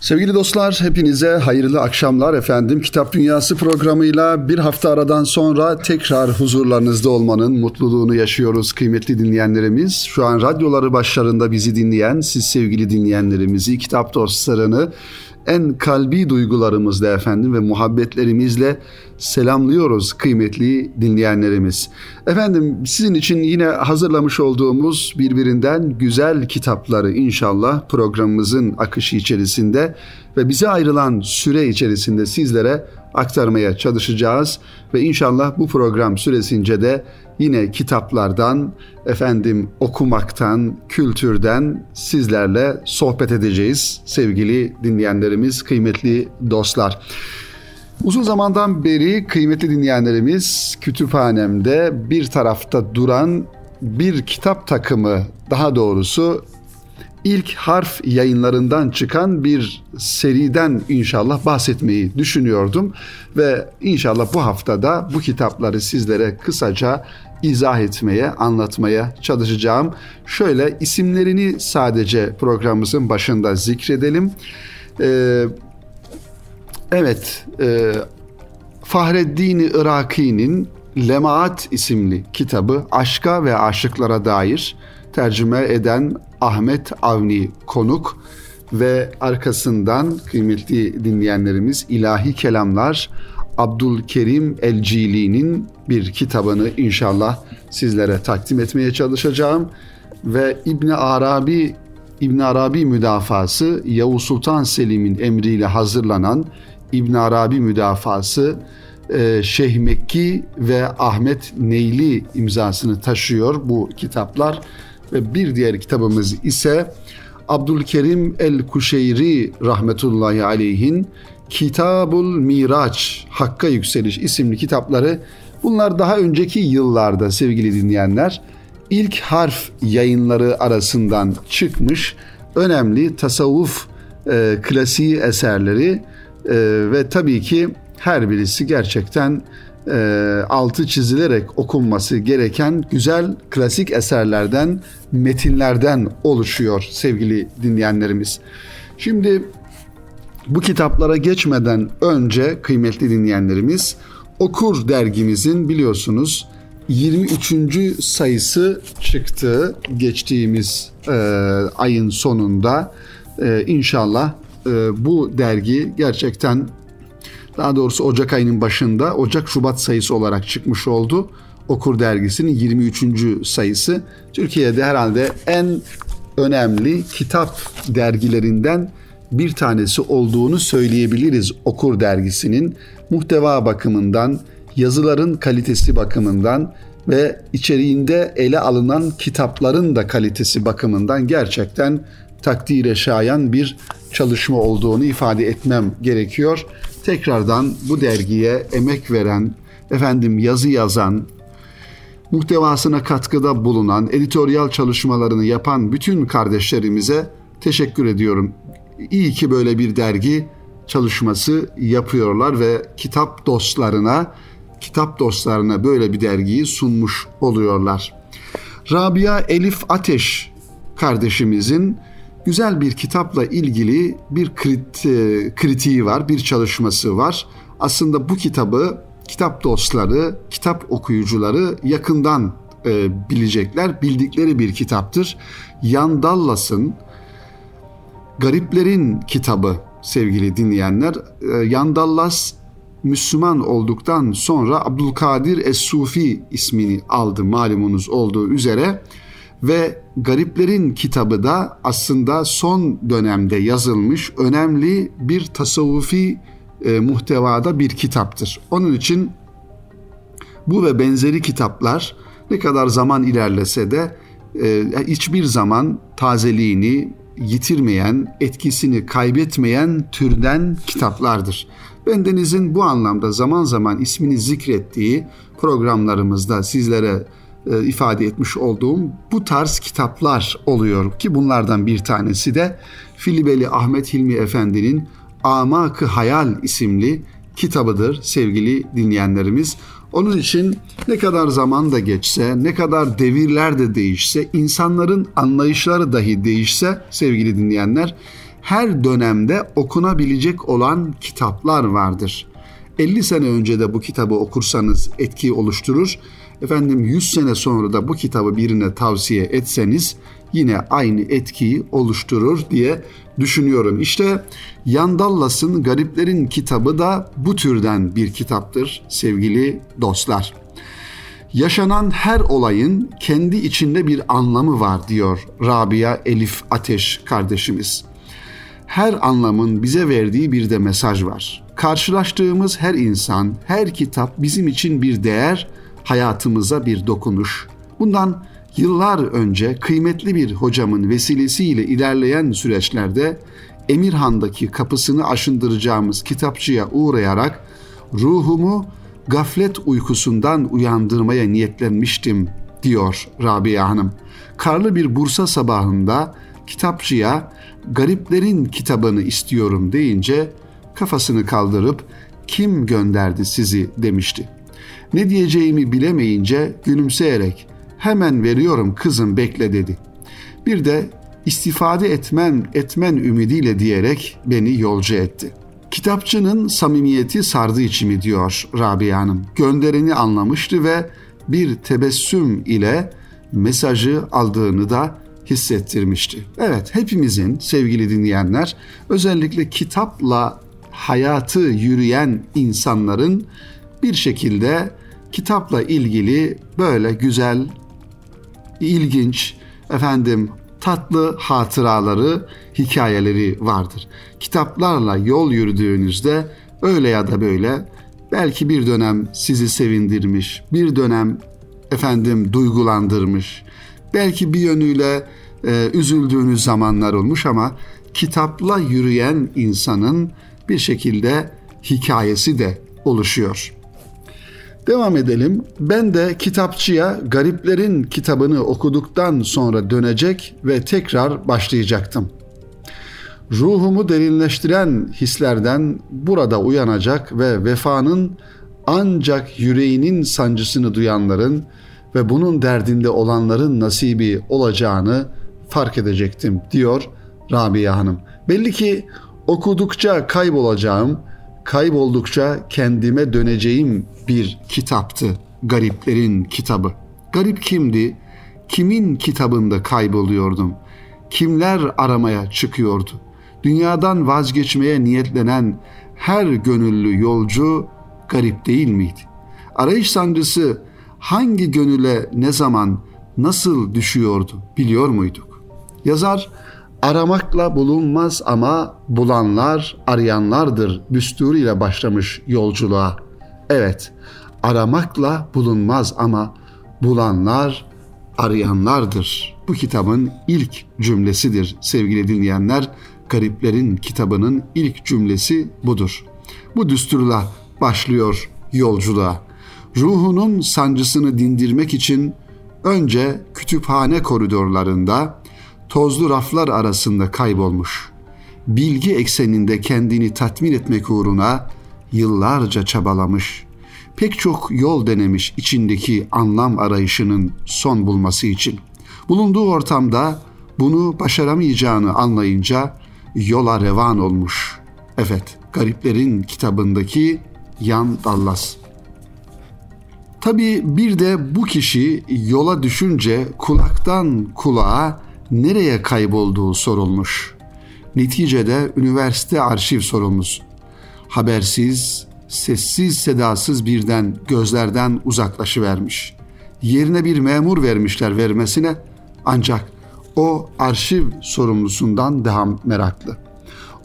Sevgili dostlar hepinize hayırlı akşamlar efendim. Kitap Dünyası programıyla bir hafta aradan sonra tekrar huzurlarınızda olmanın mutluluğunu yaşıyoruz kıymetli dinleyenlerimiz. Şu an radyoları başlarında bizi dinleyen siz sevgili dinleyenlerimizi, kitap dostlarını en kalbi duygularımızla efendim ve muhabbetlerimizle selamlıyoruz kıymetli dinleyenlerimiz. Efendim sizin için yine hazırlamış olduğumuz birbirinden güzel kitapları inşallah programımızın akışı içerisinde ve bize ayrılan süre içerisinde sizlere aktarmaya çalışacağız ve inşallah bu program süresince de yine kitaplardan, efendim okumaktan, kültürden sizlerle sohbet edeceğiz sevgili dinleyenlerimiz, kıymetli dostlar. Uzun zamandan beri kıymetli dinleyenlerimiz kütüphanemde bir tarafta duran bir kitap takımı daha doğrusu ilk harf yayınlarından çıkan bir seriden inşallah bahsetmeyi düşünüyordum ve inşallah bu haftada bu kitapları sizlere kısaca izah etmeye, anlatmaya çalışacağım. Şöyle isimlerini sadece programımızın başında zikredelim. Ee, evet, e, Fahreddin Iraki'nin Lemaat isimli kitabı aşka ve aşıklara dair tercüme eden Ahmet Avni Konuk ve arkasından kıymetli dinleyenlerimiz ilahi kelamlar Abdülkerim Elcili'nin bir kitabını inşallah sizlere takdim etmeye çalışacağım. Ve İbn Arabi İbn Arabi müdafası Yavuz Sultan Selim'in emriyle hazırlanan İbn Arabi müdafası e, Şeyh Mekki ve Ahmet Neyli imzasını taşıyor bu kitaplar ve bir diğer kitabımız ise Abdülkerim el-Kuşeyri rahmetullahi aleyhin Kitabul Miraç, Hakka Yükseliş isimli kitapları bunlar daha önceki yıllarda sevgili dinleyenler ilk harf yayınları arasından çıkmış önemli tasavvuf e, klasiği eserleri e, ve tabii ki her birisi gerçekten e, altı çizilerek okunması gereken güzel klasik eserlerden, metinlerden oluşuyor sevgili dinleyenlerimiz. Şimdi bu kitaplara geçmeden önce kıymetli dinleyenlerimiz Okur dergimizin biliyorsunuz 23. sayısı çıktı geçtiğimiz e, ayın sonunda. E, inşallah e, bu dergi gerçekten daha doğrusu Ocak ayının başında Ocak Şubat sayısı olarak çıkmış oldu. Okur dergisinin 23. sayısı. Türkiye'de herhalde en önemli kitap dergilerinden bir tanesi olduğunu söyleyebiliriz Okur dergisinin muhteva bakımından, yazıların kalitesi bakımından ve içeriğinde ele alınan kitapların da kalitesi bakımından gerçekten takdire şayan bir çalışma olduğunu ifade etmem gerekiyor. Tekrardan bu dergiye emek veren, efendim yazı yazan, muhtevasına katkıda bulunan, editoryal çalışmalarını yapan bütün kardeşlerimize teşekkür ediyorum. İyi ki böyle bir dergi çalışması yapıyorlar ve kitap dostlarına, kitap dostlarına böyle bir dergiyi sunmuş oluyorlar. Rabia Elif Ateş kardeşimizin güzel bir kitapla ilgili bir krit, e, kritiği var, bir çalışması var. Aslında bu kitabı kitap dostları, kitap okuyucuları yakından e, bilecekler, bildikleri bir kitaptır. Yan Dallas'ın Gariplerin kitabı sevgili dinleyenler. E, Yan Dallas Müslüman olduktan sonra Abdülkadir Es-Sufi ismini aldı malumunuz olduğu üzere ve Gariplerin kitabı da aslında son dönemde yazılmış önemli bir tasavvufi e, muhtevada bir kitaptır. Onun için bu ve benzeri kitaplar ne kadar zaman ilerlese de e, hiçbir zaman tazeliğini yitirmeyen, etkisini kaybetmeyen türden kitaplardır. Bendenizin bu anlamda zaman zaman ismini zikrettiği programlarımızda sizlere e, ifade etmiş olduğum bu tarz kitaplar oluyor ki bunlardan bir tanesi de Filibeli Ahmet Hilmi Efendi'nin Amak-ı Hayal isimli kitabıdır sevgili dinleyenlerimiz. Onun için ne kadar zaman da geçse, ne kadar devirler de değişse, insanların anlayışları dahi değişse sevgili dinleyenler, her dönemde okunabilecek olan kitaplar vardır. 50 sene önce de bu kitabı okursanız etki oluşturur. Efendim 100 sene sonra da bu kitabı birine tavsiye etseniz yine aynı etkiyi oluşturur diye düşünüyorum. İşte Yandallas'ın Gariplerin kitabı da bu türden bir kitaptır sevgili dostlar. Yaşanan her olayın kendi içinde bir anlamı var diyor Rabia Elif Ateş kardeşimiz. Her anlamın bize verdiği bir de mesaj var. Karşılaştığımız her insan, her kitap bizim için bir değer, hayatımıza bir dokunuş. Bundan yıllar önce kıymetli bir hocamın vesilesiyle ilerleyen süreçlerde Emirhan'daki kapısını aşındıracağımız kitapçıya uğrayarak ruhumu gaflet uykusundan uyandırmaya niyetlenmiştim diyor Rabia Hanım. Karlı bir Bursa sabahında kitapçıya gariplerin kitabını istiyorum deyince kafasını kaldırıp kim gönderdi sizi demişti. Ne diyeceğimi bilemeyince gülümseyerek hemen veriyorum kızım bekle dedi. Bir de istifade etmen etmen ümidiyle diyerek beni yolcu etti. Kitapçının samimiyeti sardı içimi diyor Rabia Hanım. Göndereni anlamıştı ve bir tebessüm ile mesajı aldığını da hissettirmişti. Evet hepimizin sevgili dinleyenler özellikle kitapla hayatı yürüyen insanların bir şekilde kitapla ilgili böyle güzel, ilginç, efendim tatlı hatıraları, hikayeleri vardır. Kitaplarla yol yürüdüğünüzde öyle ya da böyle belki bir dönem sizi sevindirmiş, bir dönem efendim duygulandırmış, belki bir yönüyle e, üzüldüğünüz zamanlar olmuş ama kitapla yürüyen insanın bir şekilde hikayesi de oluşuyor. Devam edelim. Ben de kitapçıya Gariplerin kitabını okuduktan sonra dönecek ve tekrar başlayacaktım. Ruhumu derinleştiren hislerden burada uyanacak ve vefanın ancak yüreğinin sancısını duyanların ve bunun derdinde olanların nasibi olacağını fark edecektim diyor Rabia Hanım. Belli ki okudukça kaybolacağım, kayboldukça kendime döneceğim bir kitaptı Gariplerin kitabı. Garip kimdi? Kimin kitabında kayboluyordum? Kimler aramaya çıkıyordu? Dünyadan vazgeçmeye niyetlenen her gönüllü yolcu garip değil miydi? Arayış sancısı hangi gönüle ne zaman nasıl düşüyordu biliyor muyduk? Yazar aramakla bulunmaz ama bulanlar arayanlardır düsturuyla başlamış yolculuğa. Evet, aramakla bulunmaz ama bulanlar arayanlardır. Bu kitabın ilk cümlesidir sevgili dinleyenler. Gariplerin kitabının ilk cümlesi budur. Bu düsturla başlıyor yolculuğa. Ruhunun sancısını dindirmek için önce kütüphane koridorlarında tozlu raflar arasında kaybolmuş. Bilgi ekseninde kendini tatmin etmek uğruna yıllarca çabalamış. Pek çok yol denemiş içindeki anlam arayışının son bulması için. Bulunduğu ortamda bunu başaramayacağını anlayınca yola revan olmuş. Evet, Gariplerin kitabındaki Yan Dallas. Tabi bir de bu kişi yola düşünce kulaktan kulağa nereye kaybolduğu sorulmuş. Neticede üniversite arşiv sorumlusu. Habersiz, sessiz sedasız birden gözlerden uzaklaşıvermiş. Yerine bir memur vermişler vermesine ancak o arşiv sorumlusundan daha meraklı.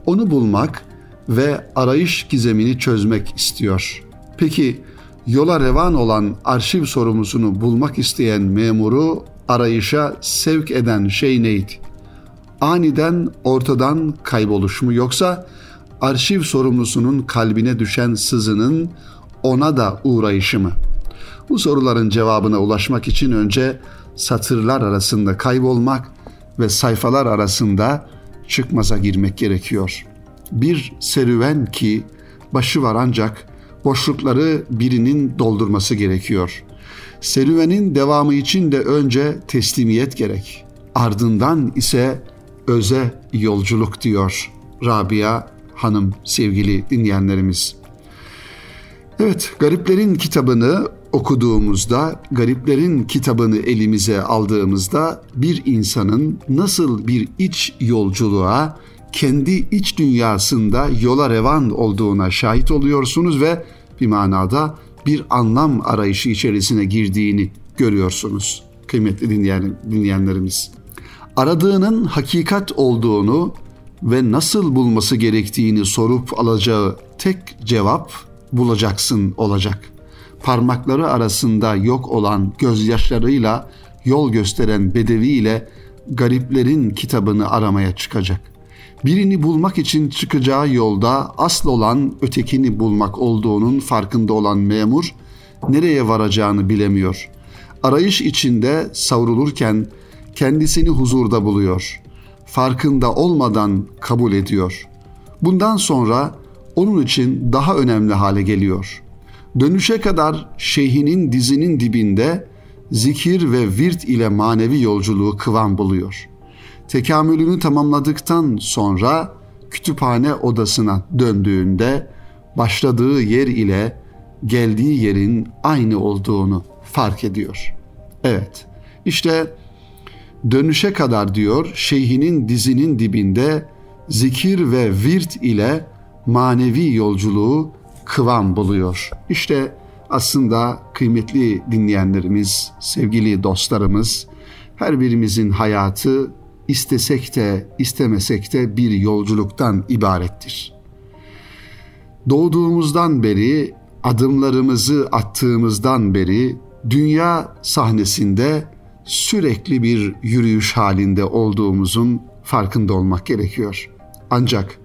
Onu bulmak ve arayış gizemini çözmek istiyor. Peki yola revan olan arşiv sorumlusunu bulmak isteyen memuru arayışa sevk eden şey neydi? Aniden ortadan kayboluş mu yoksa arşiv sorumlusunun kalbine düşen sızının ona da uğrayışı mı? Bu soruların cevabına ulaşmak için önce satırlar arasında kaybolmak ve sayfalar arasında çıkmaza girmek gerekiyor. Bir serüven ki başı var ancak boşlukları birinin doldurması gerekiyor. Serüvenin devamı için de önce teslimiyet gerek. Ardından ise öze yolculuk diyor Rabia Hanım sevgili dinleyenlerimiz. Evet, Gariplerin kitabını okuduğumuzda, Gariplerin kitabını elimize aldığımızda bir insanın nasıl bir iç yolculuğa, kendi iç dünyasında yola revan olduğuna şahit oluyorsunuz ve bir manada bir anlam arayışı içerisine girdiğini görüyorsunuz kıymetli dinleyen, dinleyenlerimiz. Aradığının hakikat olduğunu ve nasıl bulması gerektiğini sorup alacağı tek cevap bulacaksın olacak. Parmakları arasında yok olan gözyaşlarıyla yol gösteren bedevi ile gariplerin kitabını aramaya çıkacak. Birini bulmak için çıkacağı yolda asıl olan ötekini bulmak olduğunun farkında olan memur nereye varacağını bilemiyor. Arayış içinde savrulurken kendisini huzurda buluyor. Farkında olmadan kabul ediyor. Bundan sonra onun için daha önemli hale geliyor. Dönüşe kadar şeyhinin dizinin dibinde zikir ve virt ile manevi yolculuğu kıvam buluyor. Tekamülünü tamamladıktan sonra kütüphane odasına döndüğünde başladığı yer ile geldiği yerin aynı olduğunu fark ediyor. Evet, işte dönüşe kadar diyor şeyhinin dizinin dibinde zikir ve virt ile manevi yolculuğu kıvam buluyor. İşte aslında kıymetli dinleyenlerimiz, sevgili dostlarımız, her birimizin hayatı istesek de istemesek de bir yolculuktan ibarettir. Doğduğumuzdan beri, adımlarımızı attığımızdan beri dünya sahnesinde sürekli bir yürüyüş halinde olduğumuzun farkında olmak gerekiyor. Ancak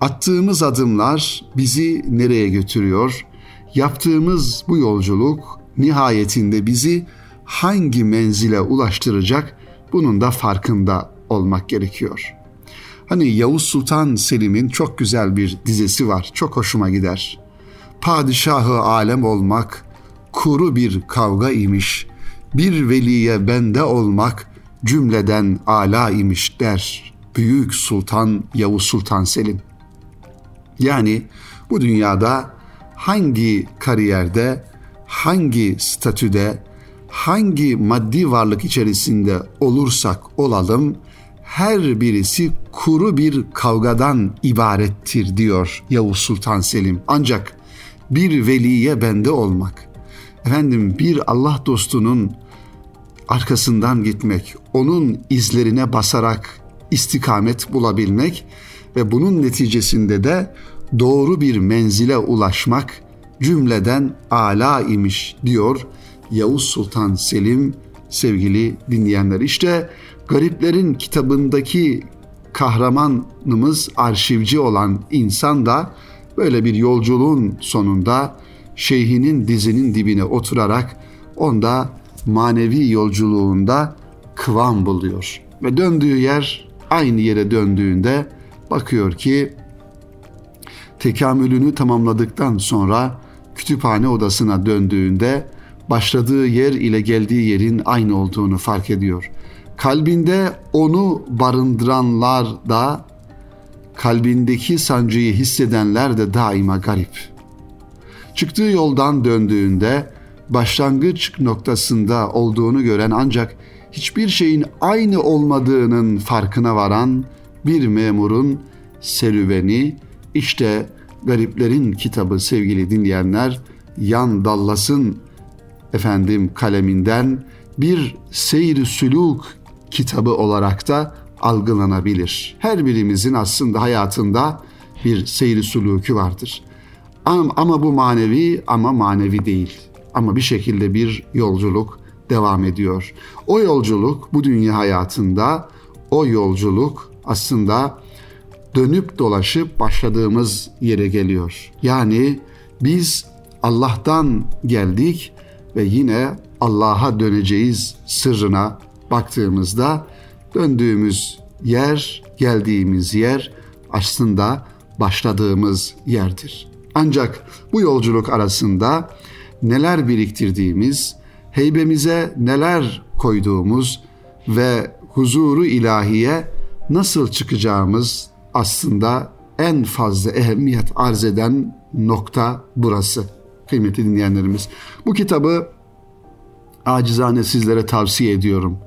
attığımız adımlar bizi nereye götürüyor? Yaptığımız bu yolculuk nihayetinde bizi hangi menzile ulaştıracak? Bunun da farkında olmak gerekiyor. Hani Yavuz Sultan Selim'in çok güzel bir dizesi var. Çok hoşuma gider. Padişahı alem olmak kuru bir kavga imiş. Bir veliye bende olmak cümleden ala imiş der. Büyük Sultan Yavuz Sultan Selim. Yani bu dünyada hangi kariyerde, hangi statüde, hangi maddi varlık içerisinde olursak olalım her birisi kuru bir kavgadan ibarettir diyor Yavuz Sultan Selim. Ancak bir veliye bende olmak, efendim bir Allah dostunun arkasından gitmek, onun izlerine basarak istikamet bulabilmek ve bunun neticesinde de doğru bir menzile ulaşmak cümleden ala imiş diyor Yavuz Sultan Selim sevgili dinleyenler. İşte Gariplerin kitabındaki kahramanımız arşivci olan insan da böyle bir yolculuğun sonunda şeyhinin dizinin dibine oturarak onda manevi yolculuğunda kıvam buluyor. Ve döndüğü yer aynı yere döndüğünde bakıyor ki tekamülünü tamamladıktan sonra kütüphane odasına döndüğünde başladığı yer ile geldiği yerin aynı olduğunu fark ediyor. Kalbinde onu barındıranlar da kalbindeki sancıyı hissedenler de daima garip. Çıktığı yoldan döndüğünde başlangıç noktasında olduğunu gören ancak hiçbir şeyin aynı olmadığının farkına varan bir memurun serüveni işte Gariplerin kitabı sevgili dinleyenler Yan Dallas'ın efendim kaleminden bir seyir süluk kitabı olarak da algılanabilir. Her birimizin aslında hayatında bir seyri suluku vardır. Ama, ama bu manevi ama manevi değil. Ama bir şekilde bir yolculuk devam ediyor. O yolculuk bu dünya hayatında o yolculuk aslında dönüp dolaşıp başladığımız yere geliyor. Yani biz Allah'tan geldik ve yine Allah'a döneceğiz sırrına baktığımızda döndüğümüz yer, geldiğimiz yer aslında başladığımız yerdir. Ancak bu yolculuk arasında neler biriktirdiğimiz, heybemize neler koyduğumuz ve huzuru ilahiye nasıl çıkacağımız aslında en fazla ehemmiyet arz eden nokta burası kıymetli dinleyenlerimiz. Bu kitabı acizane sizlere tavsiye ediyorum.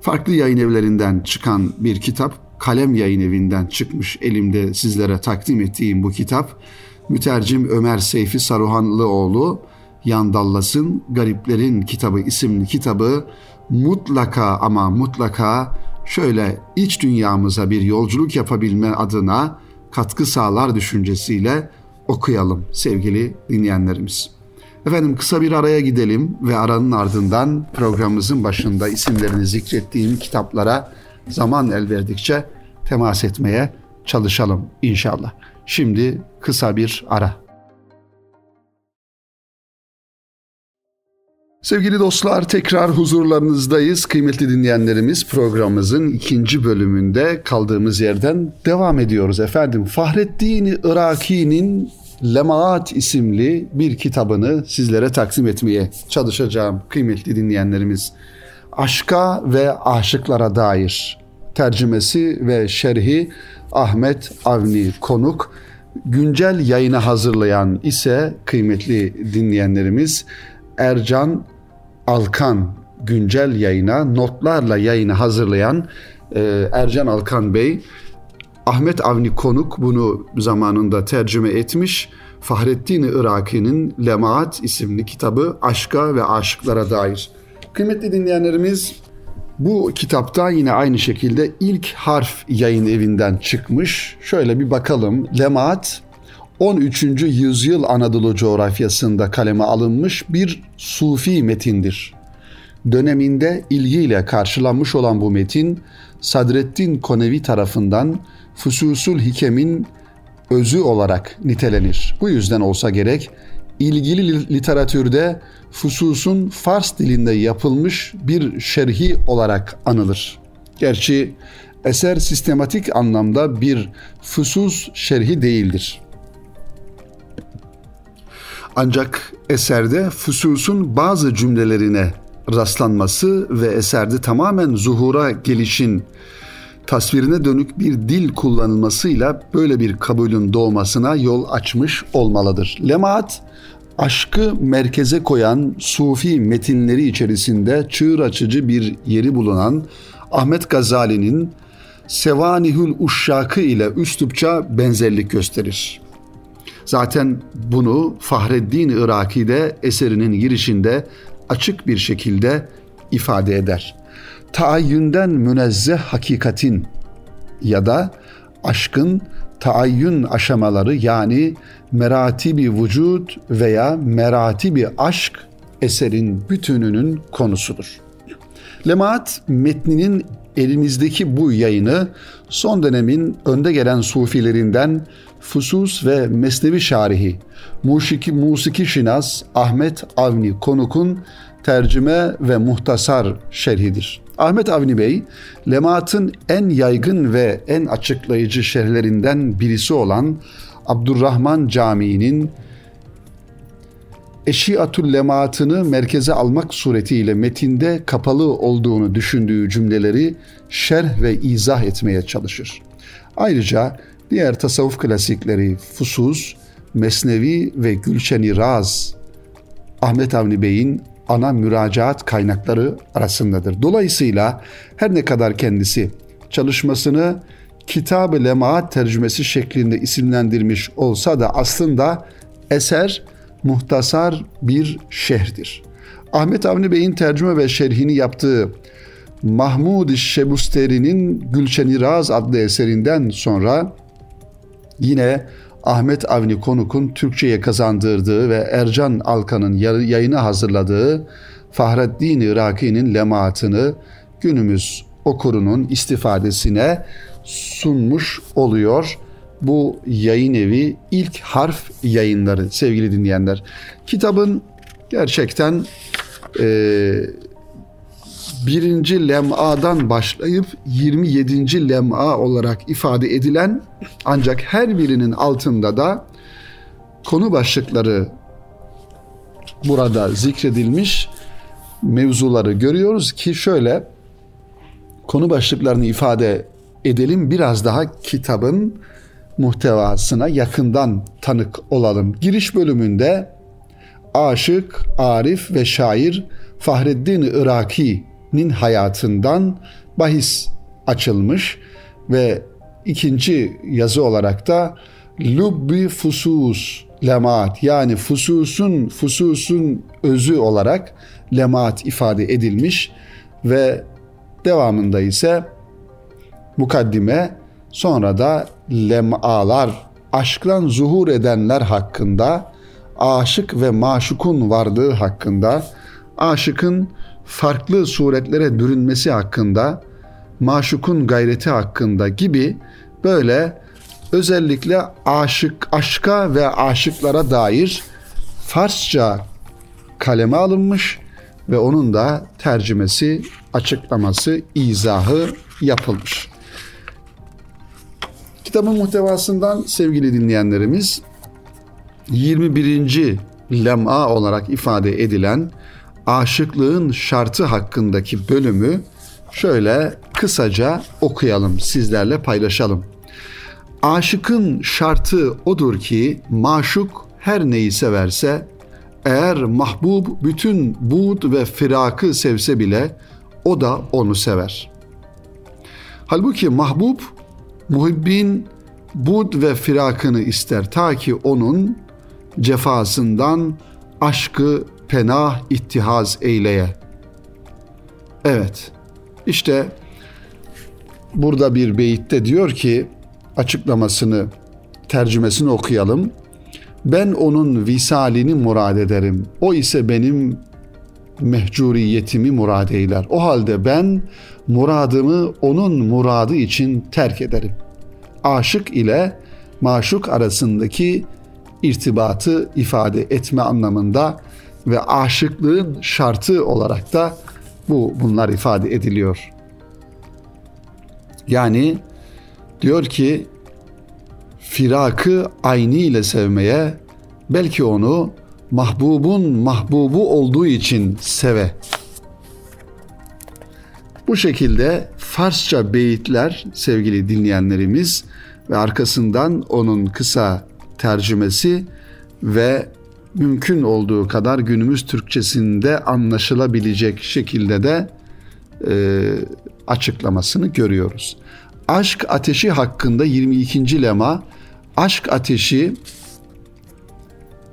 Farklı yayın evlerinden çıkan bir kitap, Kalem Yayın Evi'nden çıkmış elimde sizlere takdim ettiğim bu kitap. Mütercim Ömer Seyfi Saruhanlıoğlu, Yandallas'ın Gariplerin Kitabı isimli kitabı mutlaka ama mutlaka şöyle iç dünyamıza bir yolculuk yapabilme adına katkı sağlar düşüncesiyle okuyalım sevgili dinleyenlerimiz. Efendim kısa bir araya gidelim ve aranın ardından programımızın başında isimlerini zikrettiğim kitaplara zaman el verdikçe temas etmeye çalışalım inşallah. Şimdi kısa bir ara. Sevgili dostlar tekrar huzurlarınızdayız. Kıymetli dinleyenlerimiz programımızın ikinci bölümünde kaldığımız yerden devam ediyoruz efendim. Fahrettin Iraki'nin Lemaat isimli bir kitabını sizlere takdim etmeye çalışacağım kıymetli dinleyenlerimiz. Aşka ve aşıklara dair tercümesi ve şerhi Ahmet Avni Konuk. Güncel yayını hazırlayan ise kıymetli dinleyenlerimiz Ercan Alkan güncel yayına notlarla yayını hazırlayan e, Ercan Alkan Bey Ahmet Avni Konuk bunu zamanında tercüme etmiş. Fahrettin Iraki'nin Lemaat isimli kitabı aşka ve aşıklara dair. Kıymetli dinleyenlerimiz bu kitapta yine aynı şekilde ilk harf yayın evinden çıkmış. Şöyle bir bakalım. Lemaat 13. yüzyıl Anadolu coğrafyasında kaleme alınmış bir sufi metindir. Döneminde ilgiyle karşılanmış olan bu metin Sadreddin Konevi tarafından Fususul Hikem'in özü olarak nitelenir. Bu yüzden olsa gerek ilgili literatürde Fusus'un Fars dilinde yapılmış bir şerhi olarak anılır. Gerçi eser sistematik anlamda bir Fusus şerhi değildir. Ancak eserde Fusus'un bazı cümlelerine rastlanması ve eserde tamamen zuhura gelişin tasvirine dönük bir dil kullanılmasıyla böyle bir kabulün doğmasına yol açmış olmalıdır. Lemaat, aşkı merkeze koyan sufi metinleri içerisinde çığır açıcı bir yeri bulunan Ahmet Gazali'nin Sevanihül Uşşakı ile üslupça benzerlik gösterir. Zaten bunu Fahreddin Iraki'de eserinin girişinde açık bir şekilde ifade eder. Taayyünden münezzeh hakikatin ya da aşkın taayyün aşamaları yani meratibi vücut veya meratibi aşk eserin bütününün konusudur. Lemaat metninin elimizdeki bu yayını son dönemin önde gelen sufilerinden Fusus ve Mesnevi Şarihi, Musiki, Musiki Şinas Ahmet Avni Konuk'un tercüme ve muhtasar şerhidir. Ahmet Avni Bey, Lemaat'ın en yaygın ve en açıklayıcı şerhlerinden birisi olan Abdurrahman Camii'nin Eşiatul Lemaat'ını merkeze almak suretiyle metinde kapalı olduğunu düşündüğü cümleleri şerh ve izah etmeye çalışır. Ayrıca diğer tasavvuf klasikleri Fusuz, Mesnevi ve Gülşen-i Raz Ahmet Avni Bey'in ana müracaat kaynakları arasındadır. Dolayısıyla her ne kadar kendisi çalışmasını Kitab-ı Lemaat tercümesi şeklinde isimlendirmiş olsa da aslında eser muhtasar bir şehirdir. Ahmet Avni Bey'in tercüme ve şerhini yaptığı Mahmud Şebusteri'nin Gülşen-i Raz adlı eserinden sonra yine Ahmet Avni Konuk'un Türkçe'ye kazandırdığı ve Ercan Alkan'ın yayını hazırladığı Fahreddin Iraki'nin lemaatını günümüz okurunun istifadesine sunmuş oluyor. Bu yayın evi ilk harf yayınları sevgili dinleyenler. Kitabın gerçekten e, birinci lem'adan başlayıp 27. lem'a olarak ifade edilen ancak her birinin altında da konu başlıkları burada zikredilmiş mevzuları görüyoruz ki şöyle konu başlıklarını ifade edelim. Biraz daha kitabın muhtevasına yakından tanık olalım. Giriş bölümünde aşık, arif ve şair Fahreddin Iraki'nin hayatından bahis açılmış ve ikinci yazı olarak da Lubbi Fusus lemaat. Yani fususun fususun özü olarak lemaat ifade edilmiş ve devamında ise mukaddime sonra da lemalar aşktan zuhur edenler hakkında aşık ve maşukun varlığı hakkında. Aşıkın farklı suretlere bürünmesi hakkında maşukun gayreti hakkında gibi böyle özellikle aşık aşka ve aşıklara dair Farsça kaleme alınmış ve onun da tercümesi, açıklaması, izahı yapılmış. Kitabın muhtevasından sevgili dinleyenlerimiz 21. lem'a olarak ifade edilen aşıklığın şartı hakkındaki bölümü şöyle kısaca okuyalım, sizlerle paylaşalım. Aşıkın şartı odur ki maşuk her neyi severse eğer mahbub bütün bud ve firakı sevse bile o da onu sever. Halbuki mahbub muhibbin bud ve firakını ister ta ki onun cefasından aşkı penah ittihaz eyleye. Evet, işte burada bir beyitte diyor ki açıklamasını, tercümesini okuyalım. Ben onun visalini murad ederim. O ise benim mehcuriyetimi murad eyler. O halde ben muradımı onun muradı için terk ederim. Aşık ile maşuk arasındaki irtibatı ifade etme anlamında ve aşıklığın şartı olarak da bu bunlar ifade ediliyor. Yani diyor ki firakı aynı ile sevmeye belki onu mahbubun mahbubu olduğu için seve. Bu şekilde Farsça beyitler sevgili dinleyenlerimiz ve arkasından onun kısa tercümesi ve mümkün olduğu kadar günümüz Türkçesinde anlaşılabilecek şekilde de e, açıklamasını görüyoruz. Aşk ateşi hakkında 22. lema aşk ateşi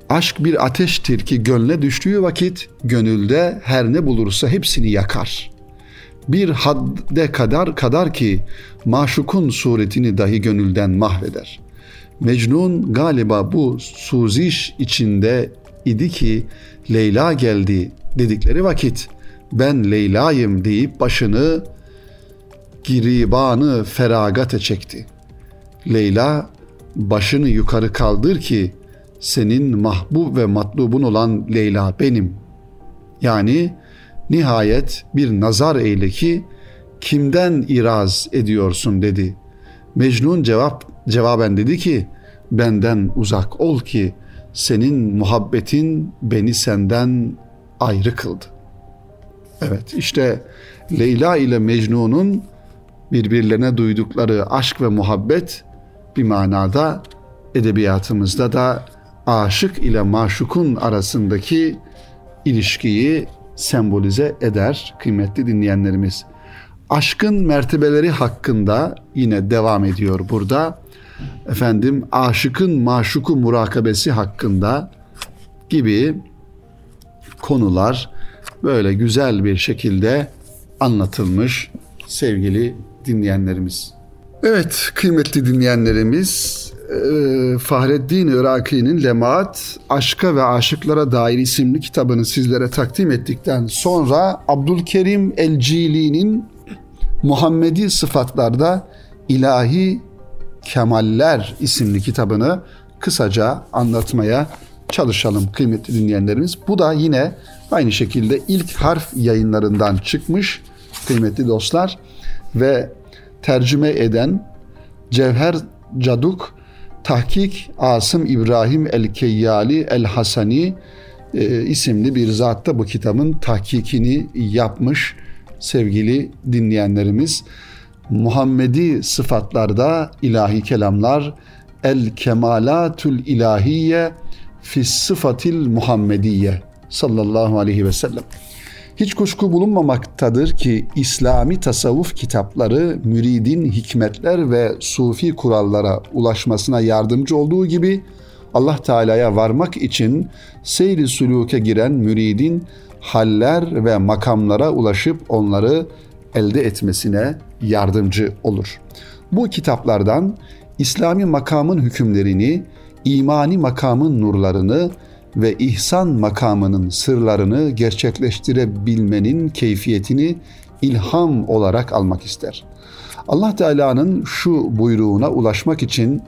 aşk bir ateştir ki gönle düştüğü vakit gönülde her ne bulursa hepsini yakar. Bir hadde kadar kadar ki maşukun suretini dahi gönülden mahveder. Mecnun galiba bu suziş içinde idi ki Leyla geldi dedikleri vakit ben Leyla'yım deyip başını giribanı feragate çekti. Leyla başını yukarı kaldır ki senin mahbub ve matlubun olan Leyla benim. Yani nihayet bir nazar eyle ki kimden iraz ediyorsun dedi. Mecnun cevap cevaben dedi ki benden uzak ol ki senin muhabbetin beni senden ayrı kıldı. Evet işte Leyla ile Mecnun'un birbirlerine duydukları aşk ve muhabbet bir manada edebiyatımızda da aşık ile maşukun arasındaki ilişkiyi sembolize eder kıymetli dinleyenlerimiz. Aşkın mertebeleri hakkında yine devam ediyor burada. Efendim aşıkın maşuku murakabesi hakkında gibi konular böyle güzel bir şekilde anlatılmış sevgili dinleyenlerimiz. Evet kıymetli dinleyenlerimiz e, Fahreddin Iraki'nin Lemaat Aşka ve Aşıklara Dair isimli kitabını sizlere takdim ettikten sonra Abdülkerim El-Cili'nin Muhammedi Sıfatlarda İlahi Kemaller isimli kitabını kısaca anlatmaya çalışalım kıymetli dinleyenlerimiz. Bu da yine aynı şekilde ilk harf yayınlarından çıkmış kıymetli dostlar ve tercüme eden Cevher Caduk Tahkik Asım İbrahim El-Keyyali El-Hasani e, isimli bir zatta bu kitabın tahkikini yapmış sevgili dinleyenlerimiz. Muhammedi sıfatlarda ilahi kelamlar el kemalatül ilahiye fi sıfatil Muhammediye sallallahu aleyhi ve sellem. Hiç kuşku bulunmamaktadır ki İslami tasavvuf kitapları müridin hikmetler ve sufi kurallara ulaşmasına yardımcı olduğu gibi Allah Teala'ya varmak için seyri suluke giren müridin haller ve makamlara ulaşıp onları elde etmesine yardımcı olur. Bu kitaplardan İslami makamın hükümlerini, imani makamın nurlarını ve ihsan makamının sırlarını gerçekleştirebilmenin keyfiyetini ilham olarak almak ister. Allah Teala'nın şu buyruğuna ulaşmak için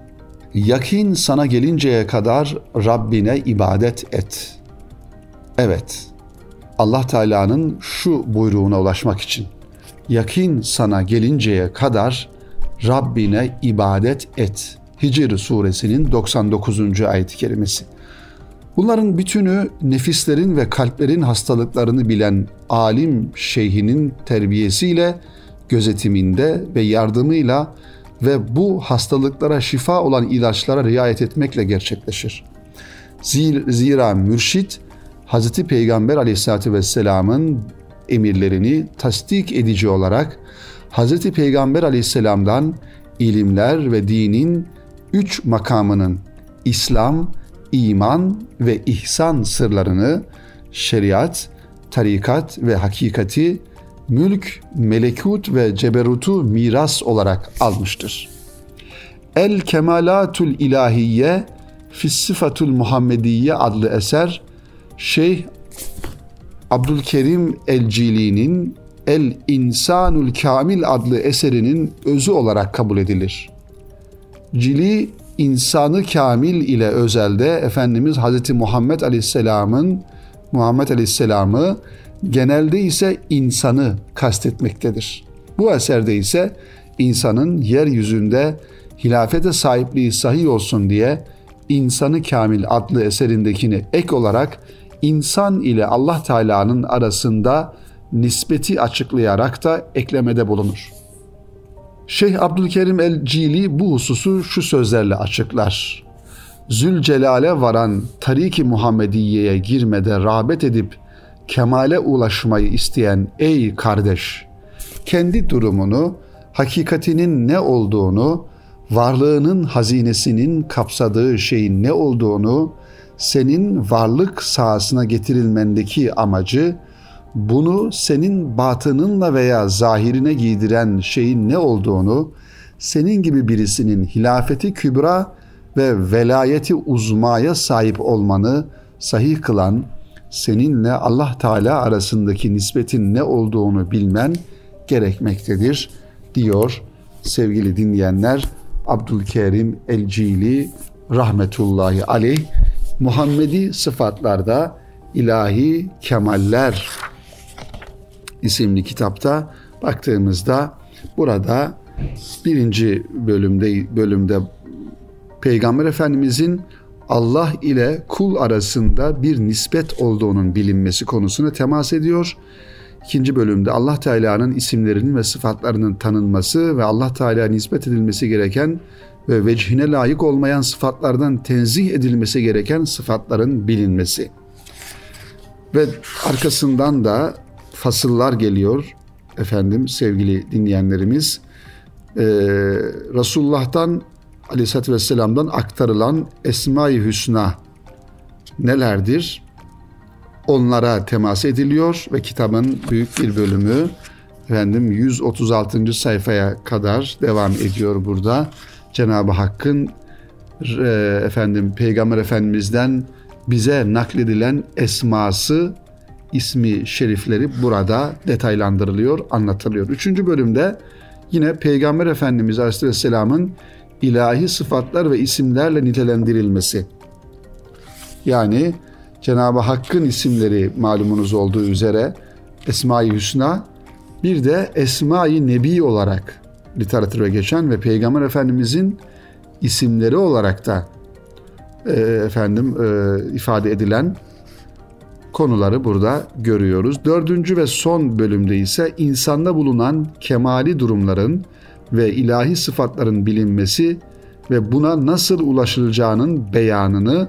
yakin sana gelinceye kadar Rabbine ibadet et. Evet. Allah Teala'nın şu buyruğuna ulaşmak için yakin sana gelinceye kadar Rabbine ibadet et. Hicr suresinin 99. ayet-i kerimesi. Bunların bütünü nefislerin ve kalplerin hastalıklarını bilen alim şeyhinin terbiyesiyle, gözetiminde ve yardımıyla ve bu hastalıklara şifa olan ilaçlara riayet etmekle gerçekleşir. Zira mürşit Hz. Peygamber aleyhissalatü vesselamın emirlerini tasdik edici olarak Hz. Peygamber aleyhisselamdan ilimler ve dinin üç makamının İslam, iman ve ihsan sırlarını şeriat, tarikat ve hakikati, mülk, melekut ve ceberutu miras olarak almıştır. El Kemalatul İlahiye Fissifatul Muhammediye adlı eser Şeyh Abdülkerim El-Cili'nin El İnsanul Kamil adlı eserinin özü olarak kabul edilir. Cili insanı kamil ile özelde Efendimiz Hz. Muhammed Aleyhisselam'ın Muhammed Aleyhisselam'ı genelde ise insanı kastetmektedir. Bu eserde ise insanın yeryüzünde hilafete sahipliği sahih olsun diye İnsanı Kamil adlı eserindekini ek olarak insan ile Allah Teala'nın arasında nispeti açıklayarak da eklemede bulunur. Şeyh Abdülkerim el-Cili bu hususu şu sözlerle açıklar. Zülcelal'e varan Tarik-i Muhammediye'ye girmede rağbet edip kemale ulaşmayı isteyen ey kardeş, kendi durumunu, hakikatinin ne olduğunu, varlığının hazinesinin kapsadığı şeyin ne olduğunu, senin varlık sahasına getirilmendeki amacı, bunu senin batınınla veya zahirine giydiren şeyin ne olduğunu, senin gibi birisinin hilafeti kübra ve velayeti uzmaya sahip olmanı sahih kılan, seninle Allah Teala arasındaki nispetin ne olduğunu bilmen gerekmektedir diyor sevgili dinleyenler Abdülkerim El-Cili rahmetullahi aleyh Muhammedi sıfatlarda ilahi kemaller isimli kitapta baktığımızda burada birinci bölümde bölümde Peygamber Efendimizin Allah ile kul arasında bir nispet olduğunun bilinmesi konusuna temas ediyor. İkinci bölümde Allah Teala'nın isimlerinin ve sıfatlarının tanınması ve Allah Teala'ya nispet edilmesi gereken ve vecihine layık olmayan sıfatlardan tenzih edilmesi gereken sıfatların bilinmesi. Ve arkasından da fasıllar geliyor efendim sevgili dinleyenlerimiz. Ee, Resulullah'tan Aleyhisselatü Vesselam'dan aktarılan Esma-i Hüsna nelerdir? Onlara temas ediliyor ve kitabın büyük bir bölümü efendim 136. sayfaya kadar devam ediyor burada. Cenab-ı Hakk'ın e, efendim Peygamber Efendimiz'den bize nakledilen esması ismi şerifleri burada detaylandırılıyor, anlatılıyor. Üçüncü bölümde yine Peygamber Efendimiz Aleyhisselam'ın ilahi sıfatlar ve isimlerle nitelendirilmesi. Yani Cenab-ı Hakk'ın isimleri malumunuz olduğu üzere Esma-i Hüsna bir de Esma-i Nebi olarak literatüre geçen ve Peygamber Efendimizin isimleri olarak da e, efendim e, ifade edilen konuları burada görüyoruz. Dördüncü ve son bölümde ise insanda bulunan kemali durumların ve ilahi sıfatların bilinmesi ve buna nasıl ulaşılacağının beyanını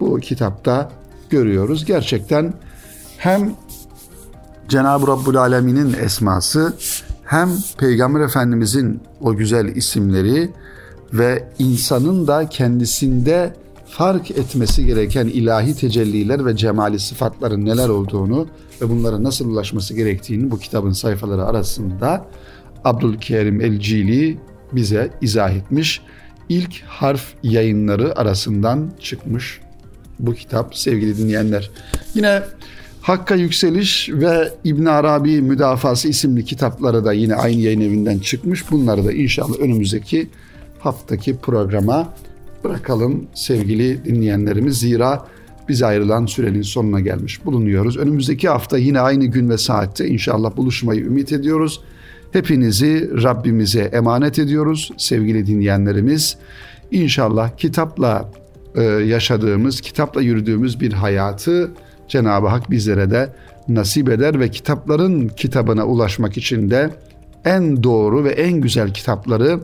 bu kitapta görüyoruz. Gerçekten hem Cenab-ı Rabbul Alemin'in esması hem Peygamber Efendimizin o güzel isimleri ve insanın da kendisinde fark etmesi gereken ilahi tecelliler ve cemali sıfatların neler olduğunu ve bunlara nasıl ulaşması gerektiğini bu kitabın sayfaları arasında Abdülkerim El-Cili bize izah etmiş. İlk harf yayınları arasından çıkmış bu kitap sevgili dinleyenler. Yine Hakka Yükseliş ve İbn Arabi Müdafası isimli kitapları da yine aynı yayın evinden çıkmış. Bunları da inşallah önümüzdeki haftaki programa bırakalım sevgili dinleyenlerimiz. Zira bize ayrılan sürenin sonuna gelmiş bulunuyoruz. Önümüzdeki hafta yine aynı gün ve saatte inşallah buluşmayı ümit ediyoruz. Hepinizi Rabbimize emanet ediyoruz sevgili dinleyenlerimiz. İnşallah kitapla e, yaşadığımız, kitapla yürüdüğümüz bir hayatı Cenab-ı Hak bizlere de nasip eder ve kitapların kitabına ulaşmak için de en doğru ve en güzel kitapları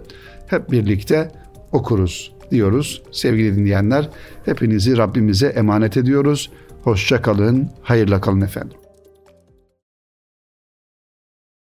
hep birlikte okuruz diyoruz sevgili dinleyenler. Hepinizi Rabbimize emanet ediyoruz. Hoşça kalın, hayırla kalın efendim.